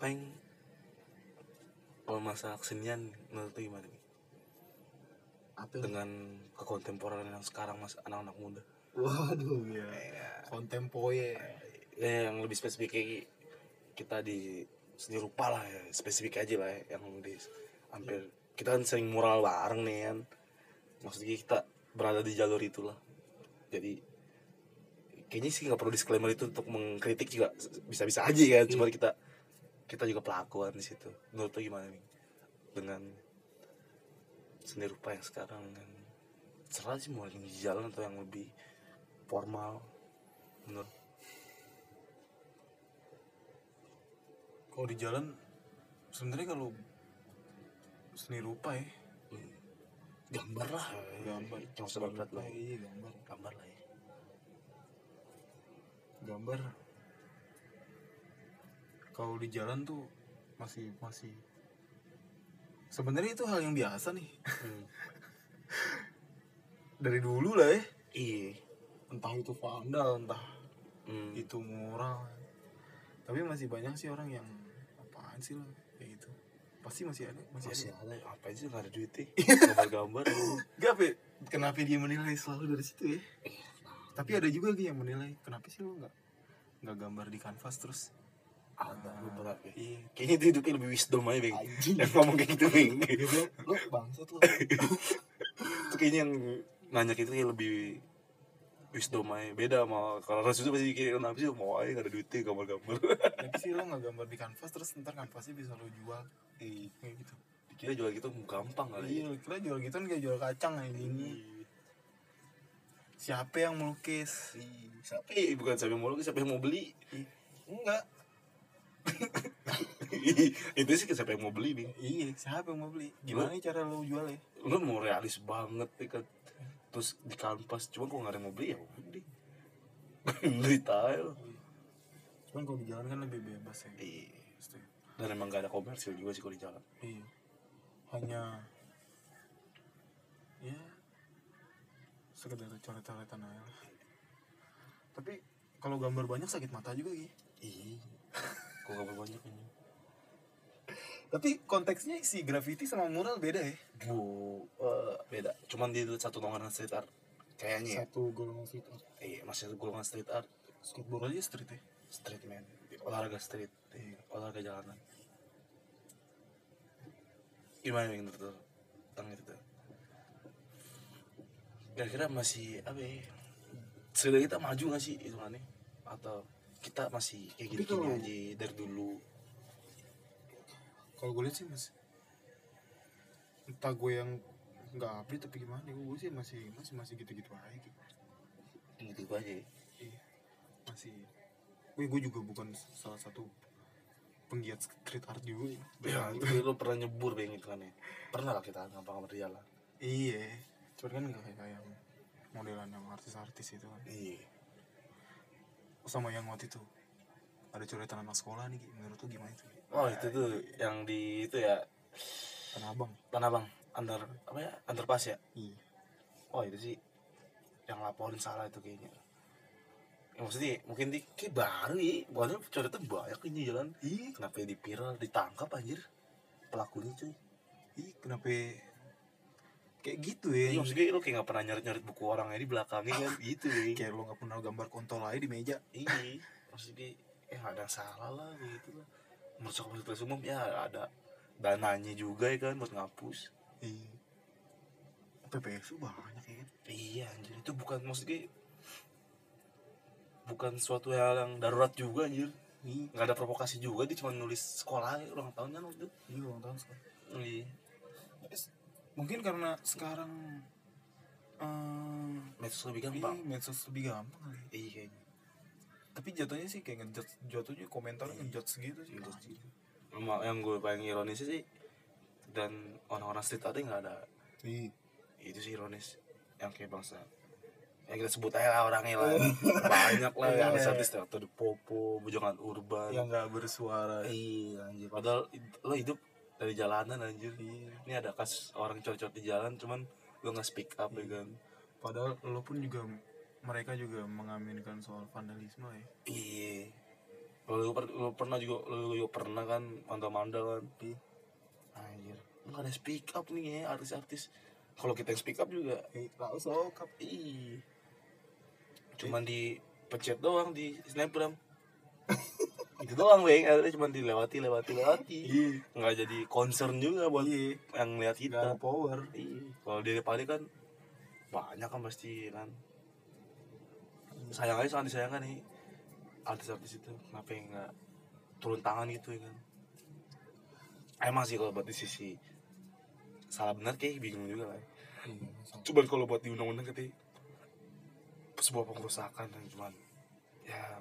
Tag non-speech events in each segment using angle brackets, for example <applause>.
paling kalau masalah kesenian menurut lu gimana nih apa ya? dengan kekontemporeran yang sekarang mas anak-anak muda. Waduh ya kontempoye ya yang lebih spesifik kita di seni rupa lah ya. Spesifik aja lah ya, yang di hampir kita kan sering mural bareng nih kan. Maksudnya kita berada di jalur itulah. Jadi kayaknya sih nggak perlu disclaimer itu untuk mengkritik juga. Bisa-bisa aja kan. Cuma kita kita juga pelakuan di situ. Menurut lo gimana nih? Dengan seni rupa yang sekarang kan serah sih mau yang di jalan atau yang lebih formal menurut? Kalau di jalan sebenarnya kalau seni rupa ya Hmm. gambar lah. Gambar. yang usah berat lah. gambar. Gambar lah ya. Gambar kalau di jalan tuh masih masih. Sebenarnya itu hal yang biasa nih. Hmm. <laughs> dari dulu lah ya. Iya. Entah itu vandal entah Hmm. itu mural. Tapi masih banyak sih orang yang apaan sih lo kayak gitu. Pasti masih ada masih, masih ada. Ada apa aja nggak ada duitnya? <laughs> Gambar-gambar. Gak, Pe. kenapa dia menilai selalu dari situ ya. Tapi ada juga yang menilai kenapa sih lo nggak nggak gambar di kanvas terus ada beberapa ya. iya kayaknya itu hidupnya lebih wisdom aja bang yang ngomong kayak gitu bang lo bangsat lo <laughs> itu kayaknya yang nanya itu kayak lebih wisdom aja. Beda sama kalau Rasul itu pasti kayak kenapa sih mau aja nggak ada duitnya gambar-gambar. <laughs> Tapi sih lo nggak gambar di kanvas terus ntar kanvasnya bisa lo jual. Iya. kayak gitu. Kira jual gitu gampang kali iya lo kira jual gitu kan kayak jual kacang aja ini siapa yang melukis? Iya. siapa ya? bukan siapa yang mau lukis, siapa yang mau beli? Enggak <laughs> itu sih siapa yang mau beli nih? Iya siapa yang mau beli? Gimana nih cara lo jual ya lu mau realis banget ya kan? Terus di kanvas cuma kok nggak ada yang mau beli ya? Udah <laughs> beli tile cuman kalau di jalan kan lebih bebas ya. Iya. Dan emang gak ada komersil juga sih kalau di jalan. Iya. Hanya ya sekedar coret-coretan aja tapi kalau gambar banyak sakit mata juga gitu iya <laughs> kok gak banyak ini. Tapi konteksnya si graffiti sama mural beda ya? Bu eh, beda. Cuman di satu nongkrong street art kayaknya ya. Satu golongan street art. Iya masih satu golongan street art. Skateboard aja street ya? Street man olahraga street. Iya, olahraga jalanan. Gimana yang menurut tentang itu. Tuh kira-kira masih apa ya? Sebenarnya kita maju gak sih itu aneh atau kita masih kayak Tapi gini, aja dari dulu. Kalau gue lihat sih mas entah gue yang nggak update tapi gimana gue sih masih masih masih gitu-gitu aja gitu. Gitu aja. Ya. iya. Masih gue gue juga bukan salah satu penggiat street art juga. Ya. ya itu lo pernah nyebur kayak gitu kan ya? Pernah lah kita ngampang di jalan iya. Cuman kan nggak kayak yang modelan yang artis-artis itu kan. Iya sama yang waktu itu. Ada coretan anak sekolah nih menurut lu gimana itu oh itu tuh yang di itu ya. Tanah Abang. Tanah bang antar apa ya? Antar pas ya? Iya. Oh itu sih yang laporin salah itu kayaknya. Ya, maksudnya mungkin di kayak baru ya padahal coretan banyak ini jalan. Iya. Kenapa di viral ditangkap anjir? Pelakunya cuy. Iya kenapa kayak gitu ya. Iya maksudnya lo kayak gak pernah nyarit nyarit buku orang aja di belakangnya kan? Gitu ya. <laughs> Kayak lo nggak pernah gambar kontol aja di meja. Iya. Maksudnya eh ada salah lah gitu lah. Merusak fasilitas umum ya ada dananya juga ya kan buat ngapus. Iya. PPSU banyak ya kan? Iya anjir. Itu bukan maksudnya bukan suatu hal yang darurat juga anjir. Iya. Nggak ada provokasi juga dia cuma nulis sekolah aja, ulang tahun kan waktu itu. Iya ulang tahun sekarang iya mungkin karena sekarang eh medsos lebih iya, gampang medsos lebih gampang kali iya. Kayaknya tapi jatuhnya sih kayak ngejudge jatuhnya komentar ngejudge gitu sih. Ngejudge gitu. Yang gue paling ironis sih dan orang-orang street art nggak ada. Iya. Itu sih ironis. Yang kayak bangsa. Yang kita sebut aja lah orangnya lah. Banyak lah yang Iya. artis atau di popo bujangan urban. Yang nggak bersuara. Iya anjir. Padahal lo hidup dari jalanan anjir. Iya ini ada kasus orang cocok di jalan cuman lo nggak speak up ya kan. Padahal lo pun juga mereka juga mengaminkan soal vandalisme ya. Iya. Lu, per- lu pernah juga lu juga pernah kan manda-manda kan Iya. anjir nggak ada speak up nih ya artis-artis. Kalau kita yang speak up juga Eh, lah sokap. ih. Cuman di pencet doang di snapgram itu doang weng ada cuma dilewati lewati lewati Iya. nggak jadi concern juga buat Iya. yang lihat Gak kita ada power. Iya. kalau di Pali kan banyak kan pasti kan sayang aja sangat disayangkan nih artis-artis itu kenapa yang nggak turun tangan gitu ya kan emang sih kalau buat di sisi salah benar kayak bingung juga lah sama. cuman kalau buat di undang-undang katanya sebuah pengrusakan dan cuman ya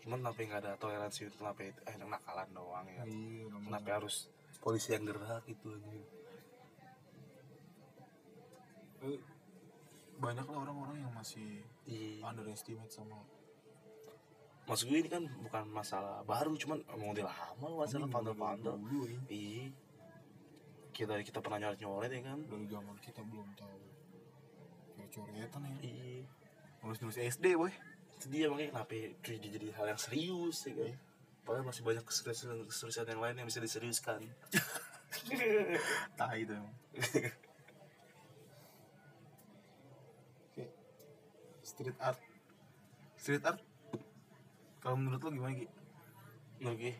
cuman kenapa nggak ada toleransi itu kenapa itu? Eh nakalan doang ya. Kan? Iya, namanya- kenapa harus polisi yang gerak gitu aja Eh, banyak lah orang-orang yang masih iya. underestimate sama maksud gue ini kan bukan masalah baru cuman model lama masalah Ini pandal-pandal dulu ya. iya. Kita kita pernah nyoret nyoret ya kan? Dari zaman kita belum tahu. Coret-coretan ya. Iya. Nulis-nulis SD boy itu dia makanya kenapa itu jadi hal yang serius ya kan? Padahal masih banyak keseriusan keseriusan yang lain yang bisa diseriuskan. <laughs> Tahu itu emang. Street art. Street art? Kalau menurut lo gimana Ki? menurut gue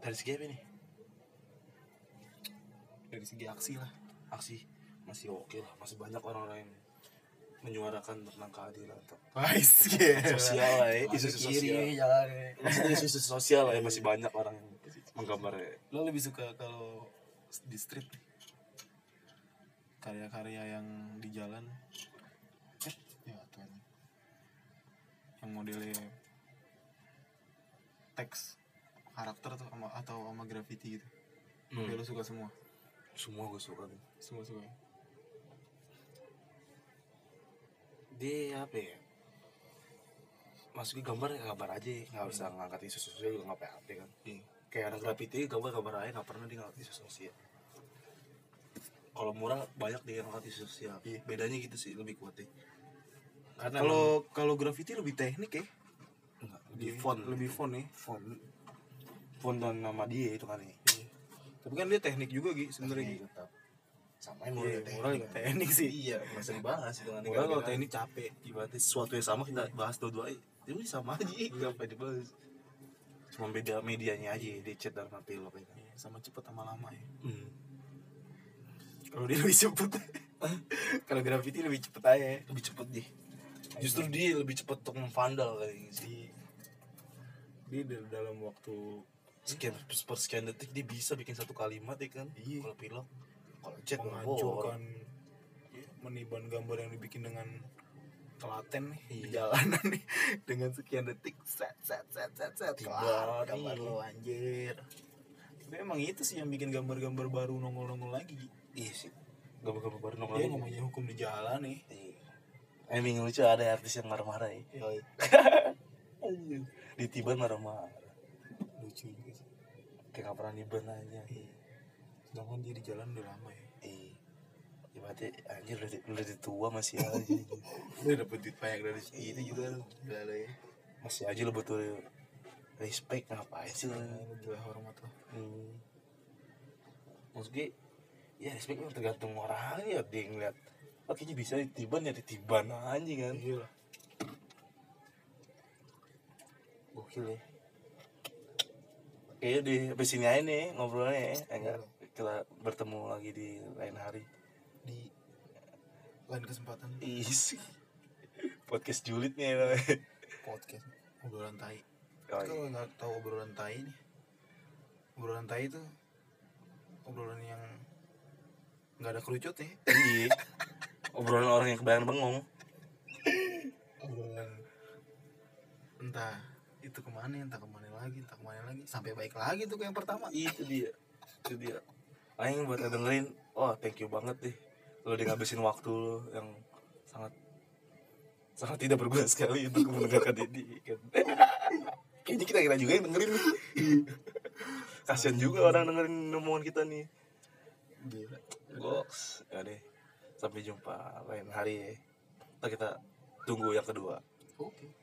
dari segi apa nih dari segi aksi lah. Aksi. Masih oke lah. Masih banyak orang-orang yang menyuarakan tentang keadilan yeah. sosial lah ya isu sosial. kiri jalannya. maksudnya isu sosial lah ya masih banyak orang yang menggambar ya Lo lebih suka kalau di street? Karya-karya yang di jalan? Eh ya tuh ini. yang modelnya teks karakter atau sama atau sama graffiti gitu. Hmm. Tapi lo suka semua? Semua gue suka nih semua suka ya? Dia apa ya? Maksudnya gambar ya gambar aja nggak usah ngangkat isu sosial juga nggak apa-apa kan? Iya kayak anak graffiti gambar gambar aja nggak pernah dia ngangkat isu sosial. Kalau murah banyak dia ngangkat isu sosial. Iya. bedanya gitu sih lebih kuat deh karena kalau kalau graffiti lebih teknik ya? Enggak, lebih font. lebih font ya? Font. Font dan nama dia itu kan ya? Iya. tapi kan dia teknik juga gitu sebenarnya gitu sama yang Iya, teknik moral kan. teknik sih. iya usah <laughs> dibahas itu kan Moral kalau teknik capek. ibaratnya sesuatu yang sama kita bahas dua-dua ya udah sama aja. Nggak apa dibahas. Cuma beda medianya aja di chat dan HP lo kayak Iya, sama cepet sama lama ya. Hmm. kalau dia lebih cepet. <laughs> Kalau graffiti lebih cepet aja. Ya. lebih cepet deh justru dia lebih cepet untuk memvandal gitu sih. Dia dal- dalam waktu sekian per sekian detik dia bisa bikin satu kalimat ya kan Iya. kalau pilok kalau chat menghancurkan ya, meniban gambar yang dibikin dengan telaten nih di Iya. jalanan nih <laughs> dengan sekian detik set set set set set kelar gambar iya. lo anjir tapi emang itu sih yang bikin gambar-gambar baru nongol-nongol lagi iya sih gambar-gambar baru nongol dia namanya hukum di jalan nih Iya. Emang lucu ada artis yang marah-marah ya. <laughs> Di tiban marah-marah. lucu juga sih Kayak gak pernah niban aja. Sedangkan dia di jalan udah lama ya Iya. Ya berarti anjir udah, di- udah tua masih aja. <laughs> udah dapet duit banyak dari itu juga lo gila ya masih aja lo betul respect ngapain sih. Lu gila hormat lo Hmm. Maksud gue ya respect tergantung orang ya dia ngeliat oh kayaknya bisa ditiban ya ditiban aja kan iya lah gokil ya Kayaknya di sampai sini aja nih ngobrolnya ya. Enggak kita bertemu lagi di lain hari. di lain kesempatan Is. <laughs> Podcast julid nih namanya. podcast obrolan tai Oh, kalau nggak tahu obrolan tai nih obrolan tai itu obrolan yang nggak ada kerucut ya <laughs> Iya. Obrolan orang yang kebanyakan bengong. obrolan entah itu ke mana entah ke mana lagi entah ke mana lagi sampai baik lagi tuh yang pertama Itu dia. Itu dia. Aing buat dengerin, oh thank you banget deh. Lo udah ngabisin waktu lo yang sangat sangat tidak berguna sekali untuk mendengarkan ini kan. <laughs> Kayaknya kita kira juga yang dengerin nih. <laughs> Kasian juga orang dengerin omongan kita nih. gila Box. Ya deh. Sampai jumpa lain hari ya. Ntar kita tunggu yang kedua. oke